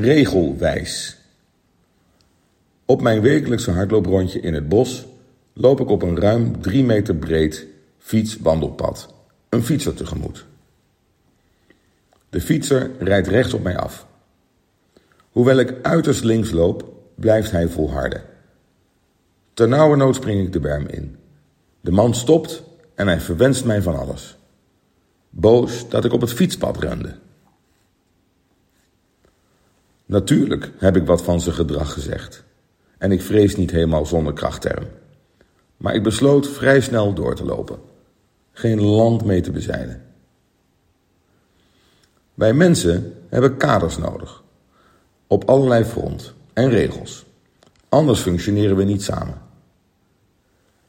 Regelwijs. Op mijn wekelijkse hardlooprondje in het bos loop ik op een ruim 3 meter breed fietswandelpad een fietser tegemoet. De fietser rijdt rechts op mij af. Hoewel ik uiterst links loop, blijft hij volharden. Ternauwernood spring ik de berm in. De man stopt en hij verwenst mij van alles. Boos dat ik op het fietspad rende. Natuurlijk heb ik wat van zijn gedrag gezegd. En ik vrees niet helemaal zonder krachtterm. Maar ik besloot vrij snel door te lopen. Geen land mee te bezeilen. Wij mensen hebben kaders nodig. Op allerlei front en regels. Anders functioneren we niet samen.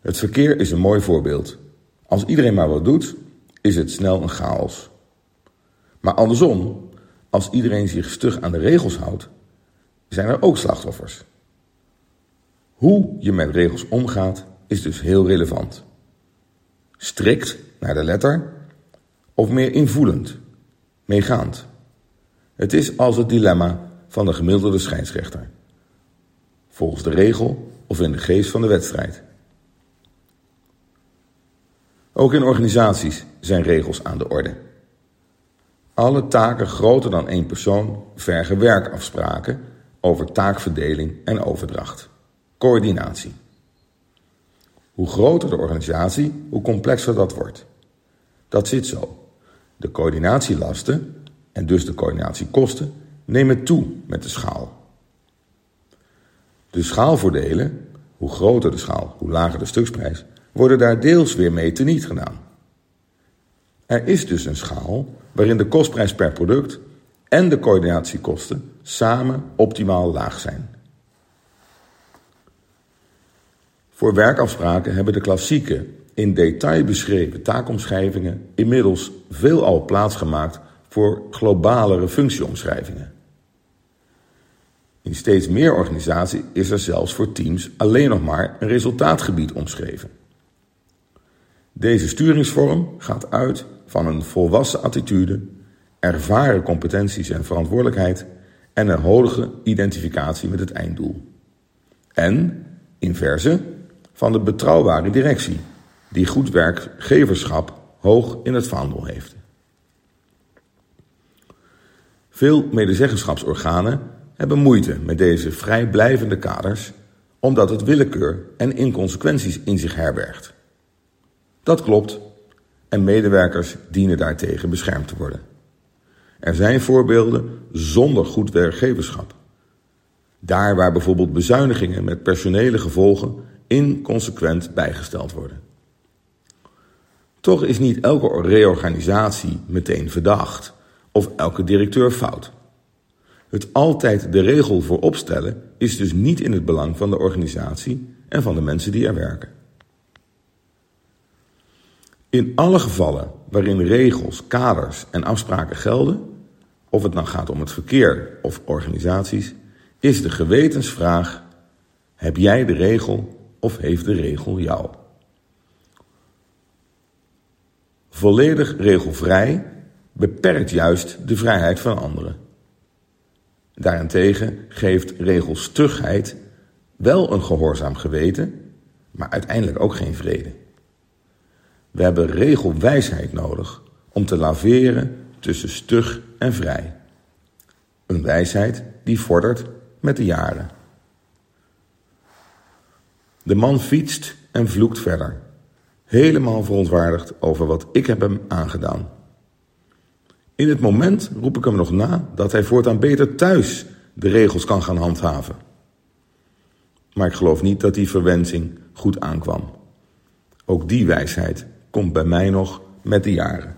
Het verkeer is een mooi voorbeeld. Als iedereen maar wat doet, is het snel een chaos. Maar andersom, als iedereen zich stug aan de regels houdt, zijn er ook slachtoffers. Hoe je met regels omgaat is dus heel relevant. Strikt naar de letter of meer invoelend, meegaand. Het is als het dilemma van de gemiddelde scheidsrechter. Volgens de regel of in de geest van de wedstrijd. Ook in organisaties zijn regels aan de orde. Alle taken groter dan één persoon vergen werkafspraken over taakverdeling en overdracht. Coördinatie. Hoe groter de organisatie, hoe complexer dat wordt. Dat zit zo. De coördinatielasten, en dus de coördinatiekosten, nemen toe met de schaal. De schaalvoordelen, hoe groter de schaal, hoe lager de stuksprijs, worden daar deels weer mee teniet gedaan. Er is dus een schaal waarin de kostprijs per product en de coördinatiekosten samen optimaal laag zijn. Voor werkafspraken hebben de klassieke, in detail beschreven taakomschrijvingen inmiddels veelal plaatsgemaakt voor globalere functieomschrijvingen. In steeds meer organisaties is er zelfs voor teams alleen nog maar een resultaatgebied omschreven. Deze sturingsvorm gaat uit van een volwassen attitude, ervaren competenties en verantwoordelijkheid en een hoge identificatie met het einddoel. En, inverse, van de betrouwbare directie, die goed werkgeverschap hoog in het vaandel heeft. Veel medezeggenschapsorganen hebben moeite met deze vrijblijvende kaders, omdat het willekeur en inconsequenties in zich herbergt. Dat klopt en medewerkers dienen daartegen beschermd te worden. Er zijn voorbeelden zonder goed werkgeverschap. Daar waar bijvoorbeeld bezuinigingen met personele gevolgen inconsequent bijgesteld worden. Toch is niet elke reorganisatie meteen verdacht of elke directeur fout. Het altijd de regel voor opstellen is dus niet in het belang van de organisatie en van de mensen die er werken. In alle gevallen waarin regels, kaders en afspraken gelden, of het dan gaat om het verkeer of organisaties, is de gewetensvraag: heb jij de regel of heeft de regel jou? Volledig regelvrij beperkt juist de vrijheid van anderen. Daarentegen geeft regelstugheid wel een gehoorzaam geweten, maar uiteindelijk ook geen vrede. We hebben regelwijsheid nodig om te laveren tussen stug en vrij. Een wijsheid die vordert met de jaren. De man fietst en vloekt verder, helemaal verontwaardigd over wat ik heb hem aangedaan. In het moment roep ik hem nog na dat hij voortaan beter thuis de regels kan gaan handhaven. Maar ik geloof niet dat die verwensing goed aankwam. Ook die wijsheid komt bij mij nog met de jaren.